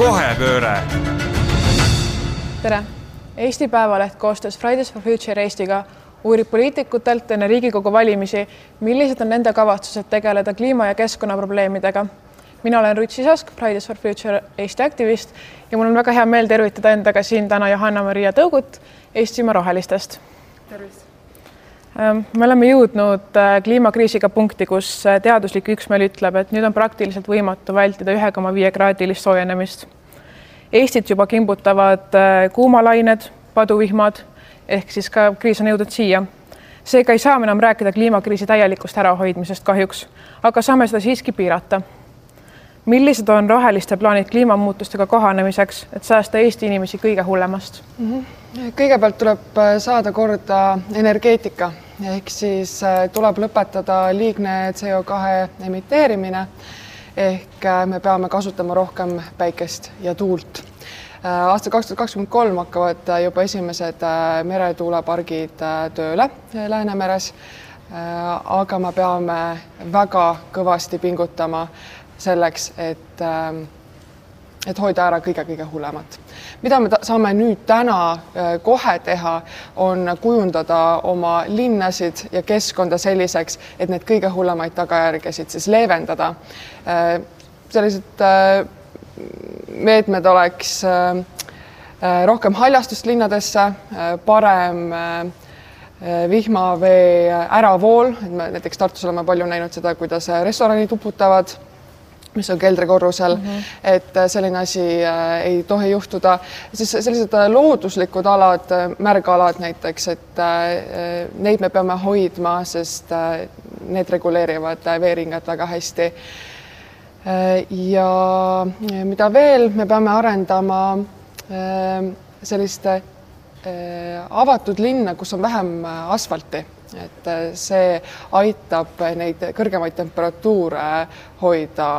kohepööre. tere, Eesti Päevaleht koostöös Fridays for Future Eestiga uurib poliitikutelt enne Riigikogu valimisi, millised on nende kavatsused tegeleda kliima ja keskkonnaprobleemidega. mina olen Ruth Sisask, Fridays for Future Eesti aktivist ja mul on väga hea meel tervitada endaga siin täna Johanna-Maria Tõugut Eestimaa Rohelistest. tervist! Me oleme jõudnud äh, kliimakriisiga punkti, kus äh, teaduslik üksmeel ütleb, et nüüd on praktiliselt võimatu vältida ühe koma viie kraadilist soojenemist. Eestit juba kimbutavad äh, kuumalained, paduvihmad ehk siis ka kriis on jõudnud siia. seega ei saa me enam rääkida kliimakriisi täielikust ärahoidmisest kahjuks, aga saame seda siiski piirata. millised on roheliste plaanid kliimamuutustega kohanemiseks, et säästa Eesti inimesi kõige hullemast mm? -hmm kõigepealt tuleb saada korda energeetika ehk siis äh, tuleb lõpetada liigne CO2 emiteerimine ehk äh, me peame kasutama rohkem päikest ja tuult. aastal kaks tuhat kakskümmend kolm hakkavad juba esimesed meretuulepargid tööle Läänemeres. aga me peame väga kõvasti pingutama selleks, et et hoida ära kõige-kõige hullemat. mida me saame nüüd täna äh, kohe teha, on kujundada oma linnasid ja keskkonda selliseks, et need kõige hullemaid tagajärgesid siis leevendada. Äh, sellised äh, meetmed oleks rohkem haljastust linnadesse, parem vihmavee äravool, näiteks Tartus oleme palju näinud seda, kuidas restoranid uputavad mis on keldrikorrusel mm, -hmm. et äh, selline asi äh, ei tohi juhtuda. siis sellised äh, looduslikud alad, märgalad näiteks, et äh, neid me peame hoidma, sest äh, need reguleerivad äh, veeringat väga hästi äh,. ja mida veel, me peame arendama äh, sellist äh, avatud linna, kus on vähem asfalti et äh, see aitab neid kõrgemaid temperatuure hoida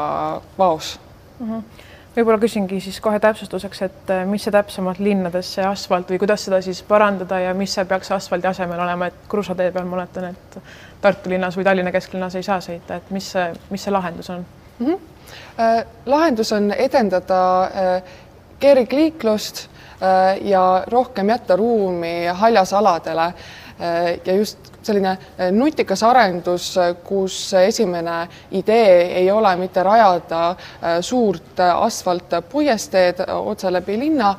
vaos mm. -hmm võib-olla küsingi siis kohe täpsustuseks, et äh, mis see täpsemalt linnades see asfalt või kuidas seda siis parandada ja mis see peaks asfaldi asemel olema, et kruusatee peal ma oletan, et Tartu linnas või Tallinna kesklinnas ei saa sõita, et mis see, mis see lahendus on mm? -hmm. Äh, lahendus on edendada äh, kergliiklust ja rohkem jätta ruumi haljasaladele ja just selline eh, nutikas arendus, eh, kus esimene idee ei ole mitte rajada suurt asfaltpuiesteed otse läbi linna,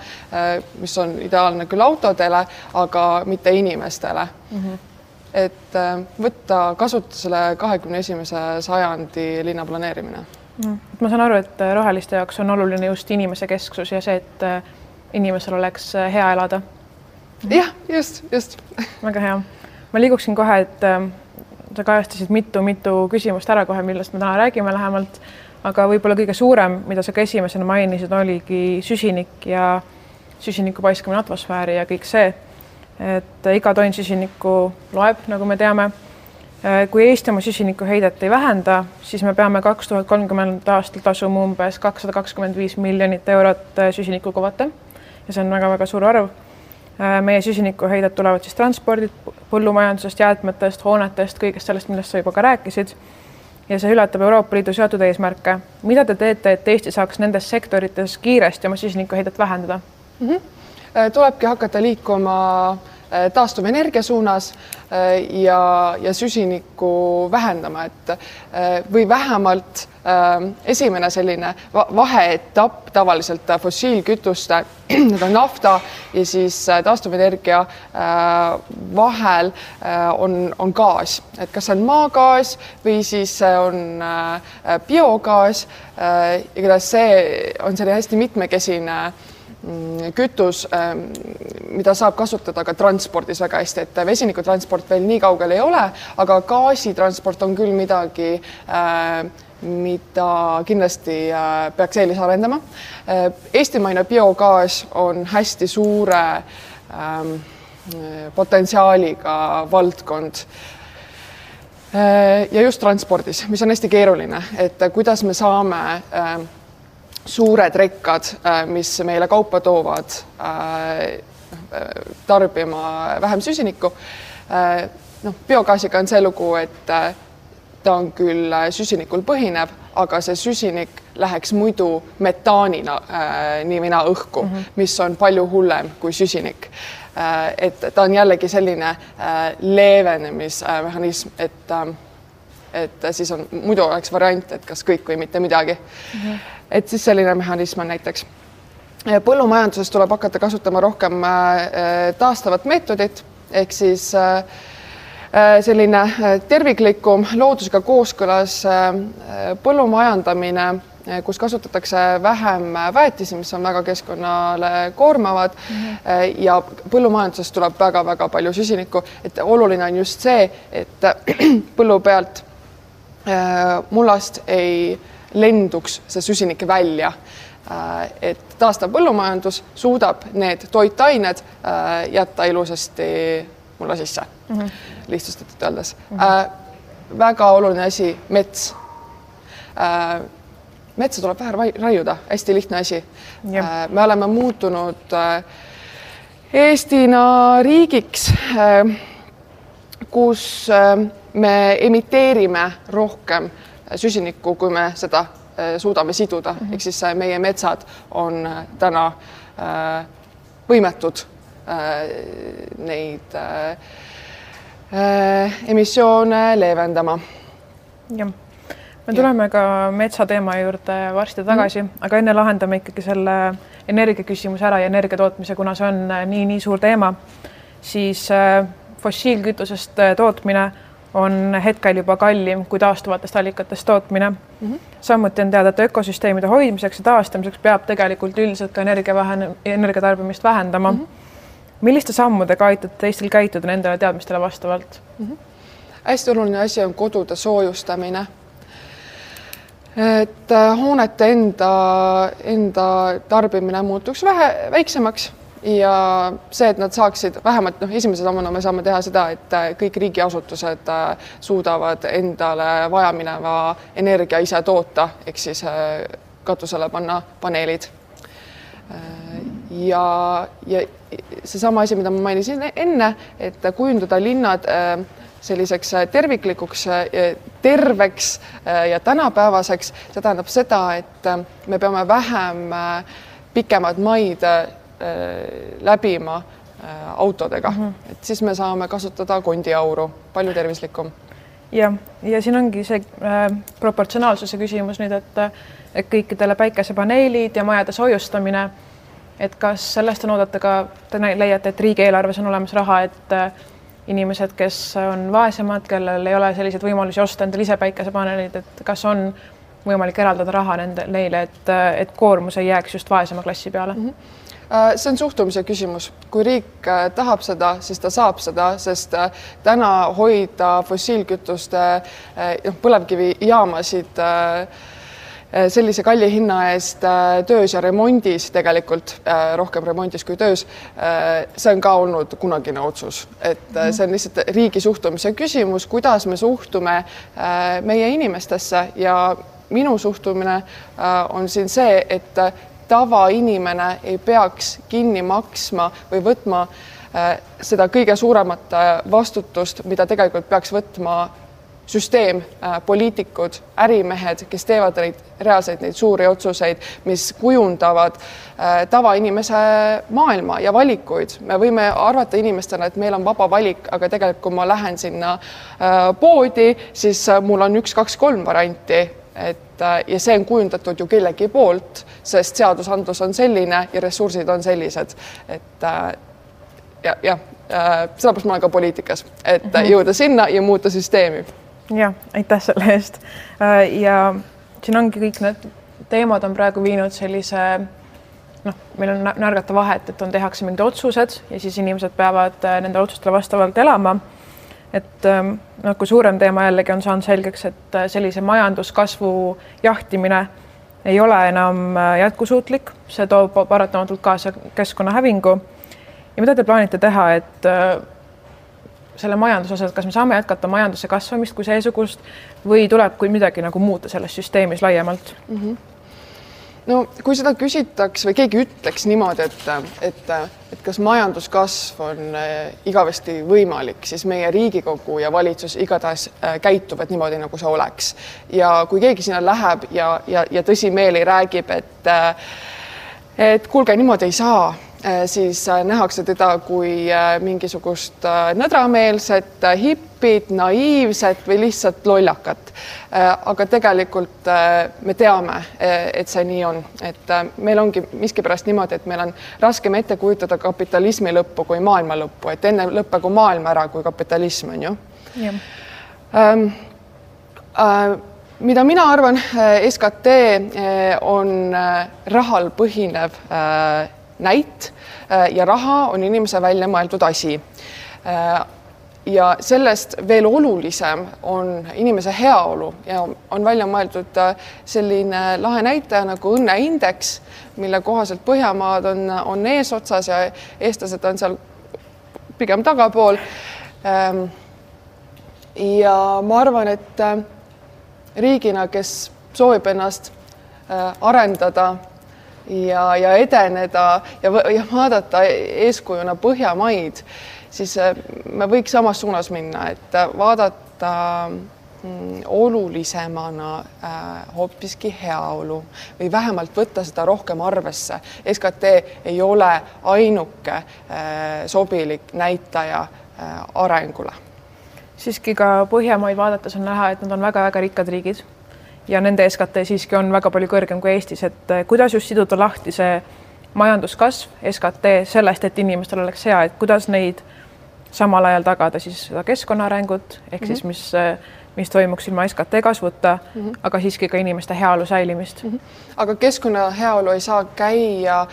mis on ideaalne küll autodele, aga mitte inimestele mm. -hmm et võtta kasutusele kahekümne esimese sajandi linnaplaneerimine mm.. ma saan aru, et roheliste jaoks on oluline just inimese kesksus ja see, et inimesel oleks hea elada. Jah, just, just. väga hea. Ma liiguksin kohe, et äh, sa kajastasid mitu-mitu küsimust ära kohe, millest me täna räägime lähemalt, aga võib-olla kõige suurem, mida sa ka esimesena mainisid, oligi süsinik ja süsiniku paiskamine atmosfääri ja kõik see, et iga tonn süsinikku loeb, nagu me teame. Äh, kui Eesti oma süsinikuheidet ei vähenda, siis me peame kaks tuhat kolmkümmend aastal tasuma umbes kakssada kakskümmend viis miljonit eurot äh, süsinikukvote ja see on väga-väga suur arv. Äh, meie süsinikuheided tulevad siis transpordilt, põllumajandusest, jäätmetest, hoonetest, kõigest sellest, millest sa juba ka rääkisid. ja see ületab Euroopa Liidu seatud eesmärke. mida te teete, et Eesti saaks nendes sektorites kiiresti oma süsinikuheidet vähendada mm? -hmm. tulebki hakata liikuma äh, taastuvenergia suunas ja, ja süsinikku vähendama, et või vähemalt esimene selline vaheetapp tavaliselt fossiilkütuste, need on nafta ja siis taastuvenergia vahel on, on gaas, et kas see on maagaas või siis on biogaas. igatahes see on selline hästi mitmekesine kütus, ähm, mida saab kasutada ka transpordis väga hästi, et vesinikutransport veel nii kaugel ei ole, aga gaasitransport on küll midagi, äh, mida kindlasti äh, peaks eelis arendama. Äh, eestimaine biogaas on hästi suure ähm, potentsiaaliga valdkond ja just transpordis, mis on hästi keeruline, et kuidas me saame suured rekkad, äh, mis meile kaupa toovad, äh, tarbima vähem süsinikku. Äh, noh, biogaasiga on see lugu, et ta on küll süsinikul põhinev, aga see süsinik läheks muidu metaanina äh, nii või naa õhku mm, -hmm. mis on palju hullem kui süsinik äh,. et ta on jällegi selline äh, leevenemismehhanism, et äh, et siis on, muidu oleks variant, et kas kõik või mitte midagi mm. -hmm. Et siis selline mehhanism on näiteks. Põllumajanduses tuleb hakata kasutama rohkem äh, taastavat meetodit. Ehk siis äh, Äh, selline äh, terviklikum loodusega kooskõlas äh, põllumajandamine, kus kasutatakse vähem väetisi, mis on väga keskkonnale koormavad. Mm -hmm. ja põllumajanduses tuleb väga-väga palju süsinikku, et oluline on just see, et põllu pealt mullast ei lenduks see süsinik välja et taastav põllumajandus suudab need toitained jätta ilusasti mulla sisse mm. -hmm lihtsustatult öeldes mm. -hmm. Äh, väga oluline asi, mets äh,. metsa tuleb vähe raiuda, hästi lihtne asi. Äh, me oleme muutunud äh, Eestina riigiks äh,, kus äh, me emiteerime rohkem süsinikku, kui me seda äh, suudame siduda. Mm -hmm., ehk siis äh, meie metsad on äh, täna võimetud neid emissioone leevendama. jah, me tuleme ka metsateema juurde varsti tagasi mm, aga enne lahendame ikkagi selle energiaküsimuse ära ja energia tootmise, kuna see on nii-nii suur teema, siis fossiilkütusest tootmine on hetkel juba kallim kui taastuvatest allikatest tootmine mm. -hmm. samuti on teada, et ökosüsteemide hoidmiseks ja taastamiseks peab tegelikult üldiselt ka energia vähen-, energiatarbimist vähendama mm. -hmm milliste sammudega aitate Eestil käituda nendele teadmistele vastavalt mm? -hmm. hästi oluline asi on kodude soojustamine. et äh, hoonete enda, enda tarbimine muutuks vähe väiksemaks ja see, et nad saaksid vähemalt noh, esimese sammuna me saame teha seda, et äh, kõik riigiasutused äh, suudavad endale vajamineva energia ise toota, ehk siis katusele panna paneelid. Ja, ja seesama asi, mida ma mainisin enne, et kujundada linnad äh, selliseks äh, terviklikuks, äh, terveks ja tänapäevaseks, see tähendab seda, et me peame vähem pikemad maid läbima autodega mm, -hmm. et siis me saame kasutada kondiauru, palju tervislikum. jah, ja siin ongi see äh, proportsionaalsuse küsimus nüüd, et, et kõikidele päikesepaneelid ja majade soojustamine et kas sellest on oodata ka, te leiate, et riigieelarves on olemas raha, et äh, inimesed, kes on vaesemad, kellel ei ole selliseid võimalusi osta endale ise päikesepaneelid, et kas on võimalik eraldada raha nende, neile, et, äh, et koormus ei jääks just vaesema klassi peale mm? -hmm see on suhtumise küsimus, kui riik tahab seda, siis ta saab seda, sest täna hoida fossiilkütuste noh, põlevkivijaamasid äh, Äh, sellise kalli hinna eest äh, töös ja remondis tegelikult, äh, rohkem remondis kui töös, see on ka olnud kunagine otsus, et mhm. see on lihtsalt riigi suhtumise küsimus, kuidas me suhtume meie inimestesse ja minu suhtumine on siin see, et tavainimene ei peaks kinni maksma või võtma seda kõige suuremat vastutust, mida tegelikult peaks võtma süsteem, äh, poliitikud, ärimehed, kes teevad neid reaalseid neid suuri otsuseid, mis kujundavad äh, tavainimese maailma ja valikuid. me võime arvata inimestena, et meil on vaba valik, aga tegelikult, kui ma lähen sinna äh, poodi, siis mul on üks, kaks, kolm varianti, et ja see on kujundatud ju kellegi poolt, sest seadusandlus on selline ja ressursid on sellised, et ja, jah, sellepärast ma olen ka poliitikas, et mhm. jõuda sinna ja muuta süsteemi ja aitäh selle eest. Äh, ja siin ongi kõik need teemad on praegu viinud sellise noh, meil on närgata vahet, et on, tehakse mingid otsused ja siis inimesed peavad äh, nende otsustele vastavalt elama. Et kui suurem teema jällegi on saanud selgeks, et äh, sellise majanduskasvu jahtimine ei ole enam jätkusuutlik, see toob paratamatult kaasa keskkonnahävingu. ja mida te plaanite teha, et selle majanduse osas, kas me saame jätkata majanduse kasvamist kui seesugust või tuleb kui midagi nagu muuta selles süsteemis laiemalt mm? -hmm no kui seda küsitaks või keegi ütleks niimoodi, et, et, et kas majanduskasv on äh, igavesti võimalik, siis meie Riigikogu ja valitsus igatahes äh, käituvad niimoodi, nagu see oleks. ja kui keegi sinna läheb ja, ja, ja tõsimeeli räägib, et äh, et kuulge, niimoodi ei saa siis nähakse teda kui mingisugust nõdrameelset hippit, naiivset või lihtsalt lollakat. Äh, aga tegelikult äh, me teame, äh, et see nii on, et meil ongi miskipärast niimoodi, et meil on raskem ette kujutada kapitalismi lõppu kui maailma lõppu, et enne lõppegu maailm ära kui kapitalism on ju. Ähm, äh, mida mina arvan, SKT on rahal põhinev näit ja raha on inimese välja mõeldud asi ja sellest veel olulisem on inimese heaolu ja on välja mõeldud äh, selline lahe näitaja nagu õnneindeks, mille kohaselt Põhjamaad on, on eesotsas ja eestlased on seal pigem tagapool. Ähm, ja ma arvan, et äh, riigina, kes soovib ennast äh, arendada ja, ja edeneda ja, ja vaadata eeskujuna Põhjamaid siis äh, me võiks samas suunas minna, et äh, vaadata mm, olulisemana äh, hoopiski heaolu või vähemalt võtta seda rohkem arvesse. SKT ei ole ainuke äh, sobilik näitaja äh, arengule. siiski ka Põhjamaid vaadates on näha, et nad on väga-väga rikkad riigid ja nende SKT siiski on väga palju kõrgem kui Eestis, et äh, kuidas just siduda lahti see majanduskasv, SKT sellest, et inimestel oleks hea, et kuidas neid samal ajal tagada siis seda keskkonna arengut ehk mm -hmm. siis mis, mis toimuks ilma SKT kasvuta mm, -hmm. aga siiski ka inimeste heaolu säilimist mm. -hmm. aga keskkonna heaolu ei saa käia äh,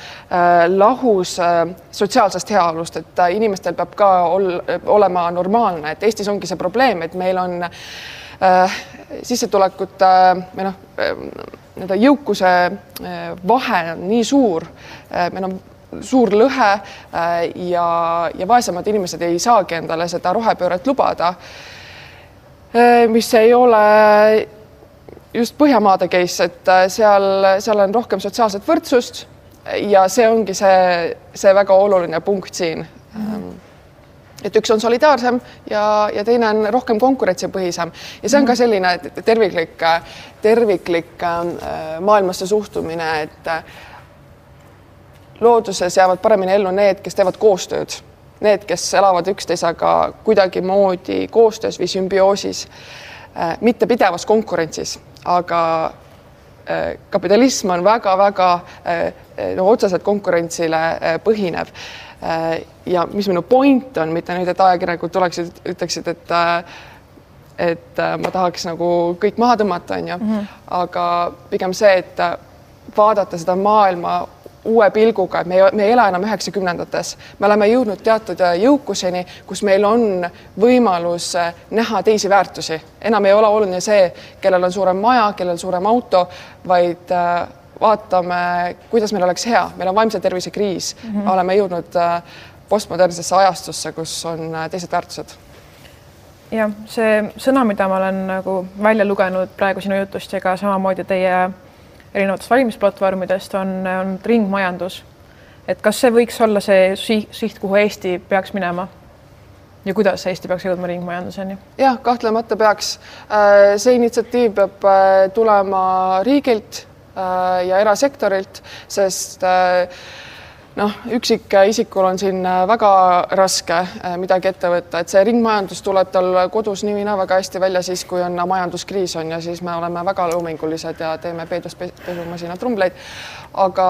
lahus äh, sotsiaalsest heaolust, et äh, inimestel peab ka ol, olema normaalne, et Eestis ongi see probleem, et meil on äh, sissetulekute äh, või noh äh,, nii-öelda jõukuse äh, vahe on nii suur äh,, meil on suur lõhe äh, ja, ja vaesemad inimesed ei saagi endale seda rohepööret lubada. Äh, mis ei ole just Põhjamaade case, et äh, seal, seal on rohkem sotsiaalset võrdsust ja see ongi see, see väga oluline punkt siin mm. -hmm et üks on solidaarsem ja, ja teine on rohkem konkurentsipõhisem ja see on ka mhm. selline terviklik, terviklik maailmasse suhtumine, et looduses jäävad paremini ellu need, kes teevad koostööd, need, kes elavad üksteisega kuidagimoodi koostöös või sümbioosis, äh, mitte pidevas konkurentsis, aga äh, kapitalism on väga-väga no otseselt konkurentsile põhinev. Ja mis minu point on, mitte nüüd, et ajakirjanikud tuleksid, ütleksid, et et ma tahaks nagu kõik maha tõmmata, onju, mhm. aga pigem see, et vaadata seda maailma uue pilguga, et me ei, me ei ela enam üheksakümnendates, me oleme jõudnud teatud äh, jõukuseni, kus meil on võimalus äh, näha teisi väärtusi. enam ei ole oluline see, kellel on suurem maja, kellel suurem auto, vaid äh, vaatame, kuidas meil oleks hea, meil on vaimse tervise kriis mm, -hmm. oleme jõudnud postmodernsesse ajastusse, kus on teised väärtused jah, see sõna, mida ma olen nagu välja lugenud praegu sinu jutust ja ka samamoodi teie erinevatest valimisplatvormidest on, on ringmajandus. et kas see võiks olla see siht, kuhu Eesti peaks minema? ja kuidas Eesti peaks jõudma ringmajanduseni? jah, kahtlemata peaks. Äh, see initsiatiiv peab äh, tulema riigilt äh, ja erasektorilt, sest noh, üksikisikul on siin äh, väga raske äh, midagi ette võtta, et see ringmajandus tuleb tal kodus nii või naa väga hästi välja siis, kui on majanduskriis on ja siis me oleme väga loomingulised ja teeme peedus pesumasina trumbleid. aga,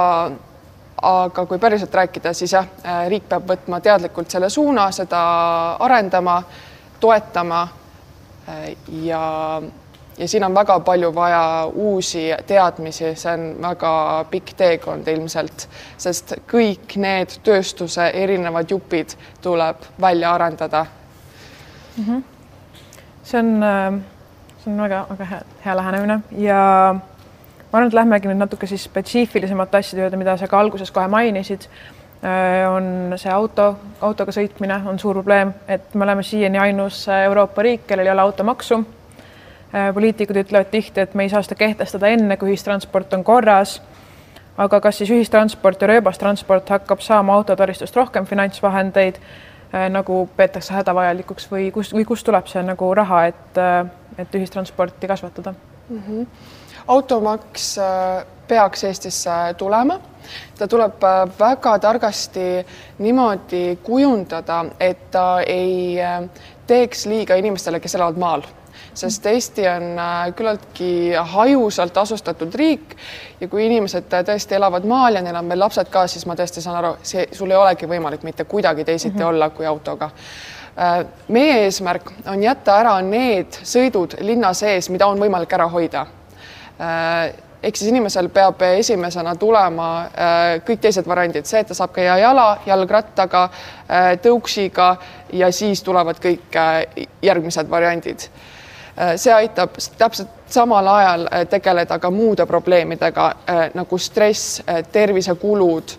aga kui päriselt rääkida, siis jah, äh, riik peab võtma teadlikult selle suuna, seda arendama, toetama ja ja siin on väga palju vaja uusi teadmisi, see on väga pikk teekond ilmselt, sest kõik need tööstuse erinevad jupid tuleb välja arendada mm. -hmm. see on, äh, see on väga-väga hea, hea lähenemine ja ma arvan, et lähmegi nüüd natuke siis spetsiifilisemate asjade juurde, mida sa ka alguses kohe mainisid äh, on see auto, autoga sõitmine on suur probleem, et me oleme siiani ainus Euroopa riik, kellel ei ole automaksu poliitikud ütlevad tihti, et me ei saa seda kehtestada enne, kui ühistransport on korras. aga kas siis ühistransport ja rööbastransport hakkab saama autotaristust rohkem finantsvahendeid, nagu peetakse hädavajalikuks või kust või kust tuleb see nagu raha, et, et ühistransporti kasvatada mm? -hmm. automaks peaks Eestisse tulema. ta tuleb väga targasti niimoodi kujundada, et ta ei teeks liiga inimestele, kes elavad maal sest Eesti on äh, küllaltki hajusalt asustatud riik ja kui inimesed tõesti elavad maal ja neil on veel lapsed ka, siis ma tõesti saan aru, see, sul ei olegi võimalik mitte kuidagi teisiti mm -hmm. olla kui autoga. Äh, meie eesmärk on jätta ära need sõidud linna sees, mida on võimalik ära hoida. Äh, ehk siis inimesel peab esimesena tulema kõik teised variandid, see, et ta saab käia jala, jalgrattaga, tõuksiga ja siis tulevad kõik järgmised variandid. Äh, see aitab täpselt samal ajal äh, tegeleda ka muude probleemidega äh, nagu stress, tervisekulud,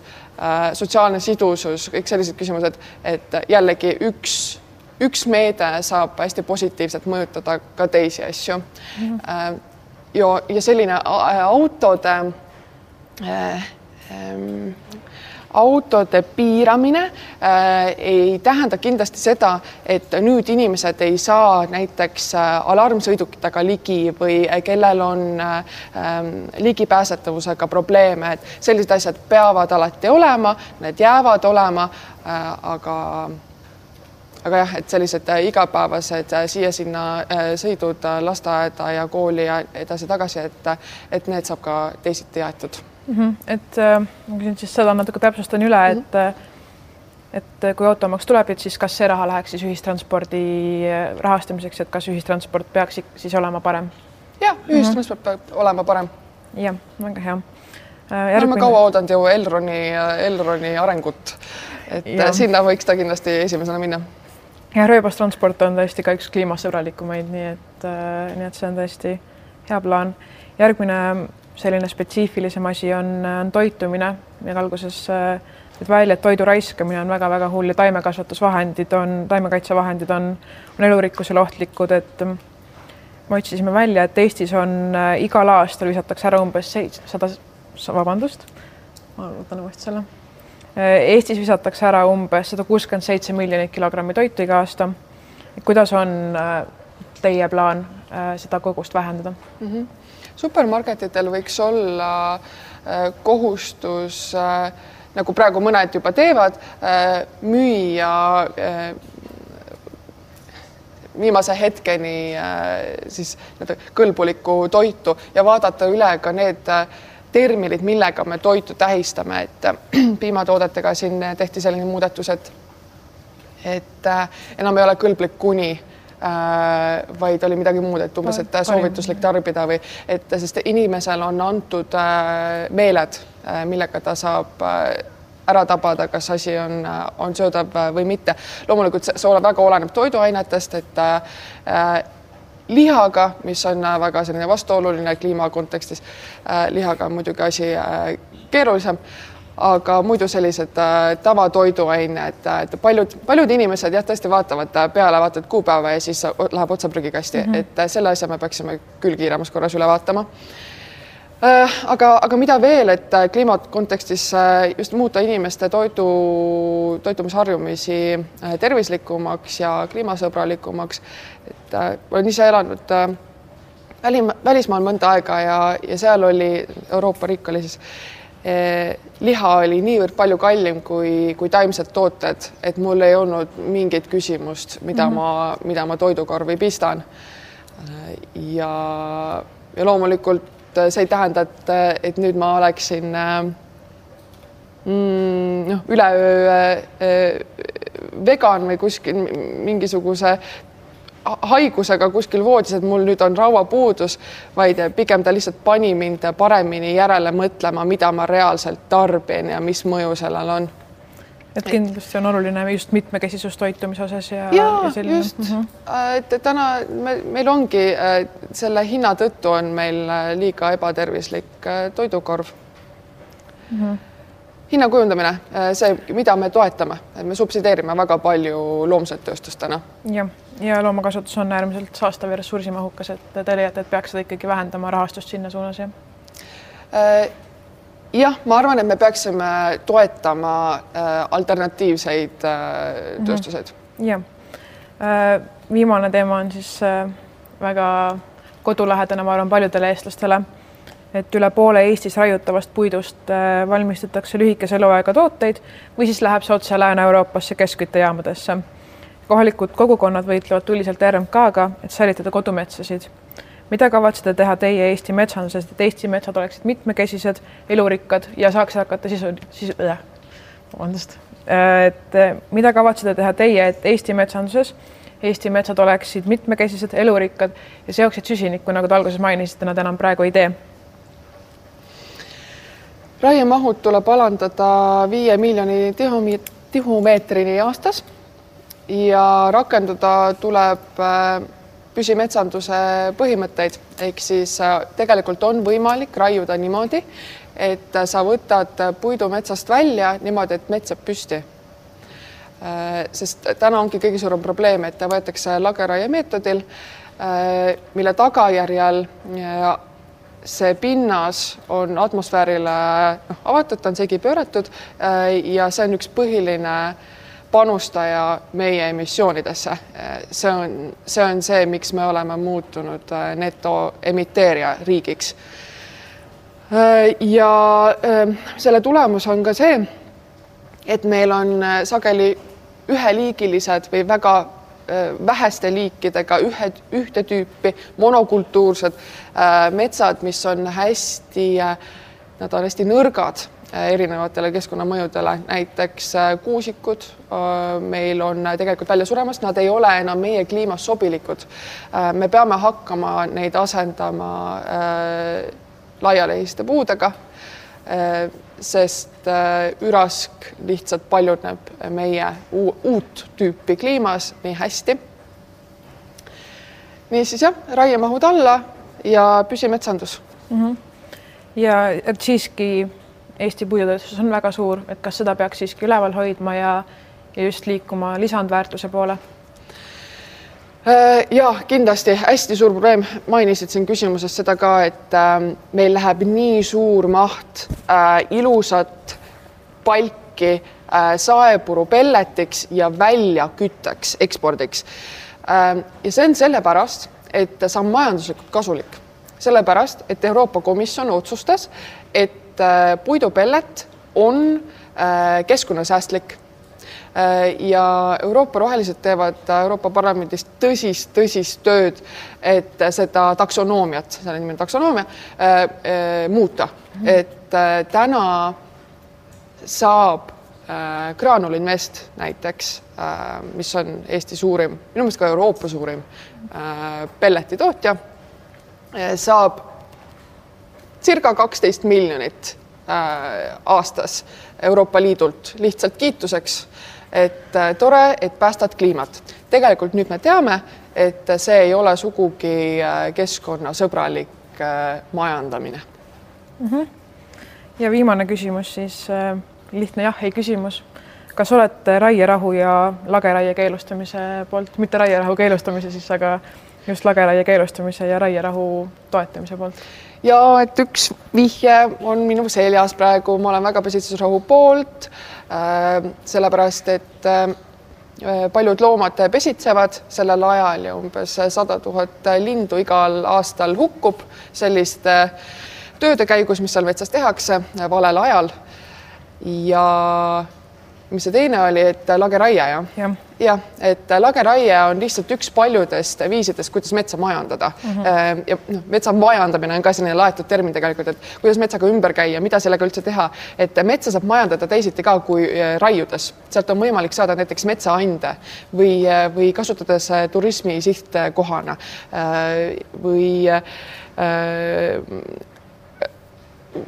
sotsiaalne sidusus, kõik sellised küsimused, et jällegi üks, üks meede saab hästi positiivselt mõjutada ka teisi asju mm. -hmm. ja, ja selline autode äh, ähm, autode piiramine äh, ei tähenda kindlasti seda, et nüüd inimesed ei saa näiteks äh, alarmsõidukitega ligi või äh, kellel on äh, ähm, ligipääsetavusega probleeme, et sellised asjad peavad alati olema, need jäävad olema äh,, aga aga jah, et sellised äh, igapäevased äh, siia-sinna sõidud lasteaeda ja kooli ja edasi-tagasi, et, et need saab ka teisiti jäetud mm. -hmm. et äh, ma küsin siis seda natuke täpsustan üle mm, -hmm. et et kui automaks tuleb, et siis kas see raha läheks siis ühistranspordi äh, rahastamiseks, et kas ühistransport peaks siis olema parem? jah, ühistransport mm -hmm. peab olema parem. jah, väga hea. me oleme kaua oodanud ju Elroni, Elroni arengut, et ja. sinna võiks ta kindlasti esimesena minna. ja rööbastransport on tõesti ka üks kliimasõbralikumaid, nii et nii et see on tõesti hea plaan. järgmine selline spetsiifilisem asi on, on toitumine, meil alguses tõid välja, et toidu raiskamine on väga-väga hull ja taimekasvatusvahendid on, taimekaitsevahendid on, on elurikkusele ohtlikud, et me otsisime välja, et Eestis on äh, igal aastal visatakse ära umbes seitsesada, vabandust, ma võtan uuesti selle. Äh, Eestis visatakse ära umbes sada kuuskümmend seitse miljonit kilogrammi toitu iga aasta. kuidas on äh, teie plaan seda kogust vähendada mm? -hmm supermarketitel võiks olla äh, kohustus, äh, nagu praegu mõned juba teevad, äh, müüa viimase hetkeni siis kõlbulikku toitu ja vaadata üle ka need terminid, millega me toitu tähistame, et piimatoodetega siin tehti selline muudatus, et et enam ei ole kõlblik kuni vaid oli midagi muud, et umbes, et soovituslik tarbida või et sest inimesel on antud äh, meeled, äh, millega ta saab ära tabada, kas asi on, on söödav või mitte. loomulikult see, see väga oleneb toiduainetest, et äh, lihaga, mis on väga selline vastuoluline kliima kontekstis äh,, lihaga on muidugi asi äh, keerulisem aga muidu sellised äh, tavatoiduained, et paljud, paljud inimesed jah, tõesti vaatavad äh, peale, vaatavad kuupäeva ja siis läheb otsa prügikasti mm, -hmm. et äh, selle asja me peaksime küll kiiremas korras üle vaatama äh,. aga, aga mida veel, et äh, kliima kontekstis äh, just muuta inimeste toidu, toitumisharjumisi äh, tervislikumaks ja kliimasõbralikumaks. et äh, olen ise elanud äh, välim, välismaal mõnda aega ja, ja seal oli Euroopa riik oli siis liha oli niivõrd palju kallim kui, kui taimsed tooted, et mul ei olnud mingit küsimust, mida mm -hmm. ma, mida ma toidukorvi pistan. Eh, ja, ja loomulikult see ei tähenda, et, et nüüd ma oleksin mm, noh, üleöö vegan või kuskil mingisuguse haigusega kuskil voodis, et mul nüüd on rauapuudus, vaid pigem ta lihtsalt pani mind paremini järele mõtlema, mida ma reaalselt tarbin ja mis mõju sellel on. et kindlasti on oluline just mitmekesisus toitumise osas ja, ja, ja selline. just mm, -hmm. et täna me, meil ongi äh, selle hinna tõttu on meil äh, liiga ebatervislik toidukorv mm. -hmm hinna kujundamine, äh, see, mida me toetame, et me subsideerime väga palju loomset tööstust täna. jah, ja loomakasvatus on äärmiselt saastav ja ressursimahukas, et te leiate, et peaks seda ikkagi vähendama rahastust sinna suunas, jah? Äh, jah, ma arvan, et me peaksime toetama äh, alternatiivseid äh, tööstuseid jah viimane teema on siis väga kodulähedane, ma arvan, paljudele eestlastele. Et üle poole Eestis raiutavast puidust äh, valmistatakse lühikese eluaega tooteid või siis läheb see otse Lääne-Euroopasse keskküttejaamadesse. kohalikud kogukonnad võitlevad tuliselt RMK-ga, et säilitada kodumetsasid mida kavatsete teha teie Eesti metsanduses, et Eesti metsad oleksid mitmekesised, elurikkad ja saaks hakata sisu, sisu äh,, vabandust, et mida kavatsete teha teie, et Eesti metsanduses Eesti metsad oleksid mitmekesised, elurikkad ja seoksid süsinikku, nagu te alguses mainisite, nad enam praegu ei tee? Raiemahud tuleb alandada viie miljoni tihumeetrini aastas ja rakendada tuleb äh, püsimetsanduse põhimõtteid, ehk siis äh, tegelikult on võimalik raiuda niimoodi, et sa võtad puidu metsast välja niimoodi, et mets jääb püsti. Äh, sest täna ongi kõige suurem probleem, et ta võetakse lageraie meetodil, äh, mille tagajärjel see pinnas on atmosfäärile noh, avatud, ta on segi pööratud ja see on üks põhiline äh, panustaja meie emissioonidesse. see on, see on see, miks me oleme muutunud äh, netoemiteerija riigiks. Äh, ja äh, selle tulemus on ka see, et meil on sageli üheliigilised või väga väheste liikidega ühe, ühte tüüpi monokultuursed metsad, mis on hästi, nad on hästi nõrgad Äh, erinevatele keskkonnamõjudele, näiteks äh, kuusikud äh, meil on tegelikult välja suremas, nad ei ole enam meie kliimas sobilikud. me peame hakkama neid asendama laialehiste puudega, sest ürask lihtsalt paljuneb meie uut tüüpi kliimas nii hästi. niisiis jah, raiemahud alla ja püsimetsandus mm. -hmm. ja et siiski Eesti puidutööstus on väga suur, et kas seda peaks siiski üleval hoidma ja, ja just liikuma lisandväärtuse poole? Äh, ja kindlasti. Hästi suur probleem, mainisid siin küsimuses seda ka, et äh, meil läheb nii suur maht äh, ilusat palki äh, saepuru pelletiks ja väljakütteks, ekspordiks. Äh,. ja see on sellepärast, et see on majanduslikult kasulik, sellepärast et Euroopa Komisjon otsustas, et et puidupellet on keskkonnasäästlik ja Euroopa rohelised teevad Euroopa Parlamendis tõsist, tõsist tööd, et seda taksonoomiat, selle nimi on taksonoomia äh,, äh, muuta mm, -hmm. et äh, täna saab äh, Graanul Invest näiteks äh,, mis on Eesti suurim, minu meelest ka Euroopa suurim äh, pelletitootja äh,, saab circa kaksteist miljonit äh, aastas Euroopa Liidult lihtsalt kiituseks, et äh, tore, et päästad kliimat. tegelikult nüüd me teame, et see ei ole sugugi äh, keskkonnasõbralik majandamine mm. -hmm. ja viimane küsimus siis lihtne jah-ei küsimus. kas olete raierahu ja lageraie keelustamise poolt, mitte raierahu keelustamise siis, aga just lageraie keelustamise ja raierahu toetamise poolt? Ja et üks vihje on minu seljas praegu, ma olen väga pesitsusrahu poolt äh,, sellepärast et äh, paljud loomad pesitsevad sellel ajal ja umbes sada tuhat lindu igal aastal hukkub selliste tööde käigus, mis seal metsas tehakse valel ajal. ja mis see teine oli, et lageraie jah ja.? jah, et lageraie on lihtsalt üks paljudest viisidest, kuidas metsa majandada mm. -hmm. ja noh, metsa majandamine on ka selline laetud termin tegelikult, et kuidas metsaga ümber käia, mida sellega üldse teha, et metsa saab majandada teisiti ka kui äh, raiudes, sealt on võimalik saada näiteks metsaande või, äh, või kasutades turismi sihtkohana või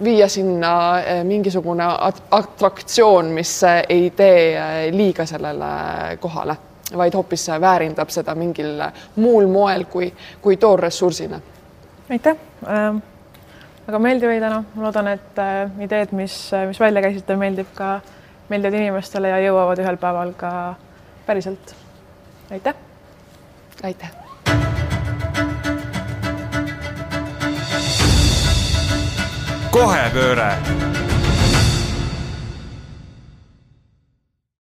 viia sinna eh, mingisugune atraktsioon, mis eh, ei tee eh, liiga sellele kohale, vaid hoopis väärindab seda mingil muul moel kui, kui toorressursina. aitäh äh,. väga meeldiv oli täna, ma loodan, et äh, ideed, mis, mis välja käisite, meeldib ka, meeldivad inimestele ja jõuavad ühel päeval ka päriselt. aitäh. aitäh kohepööre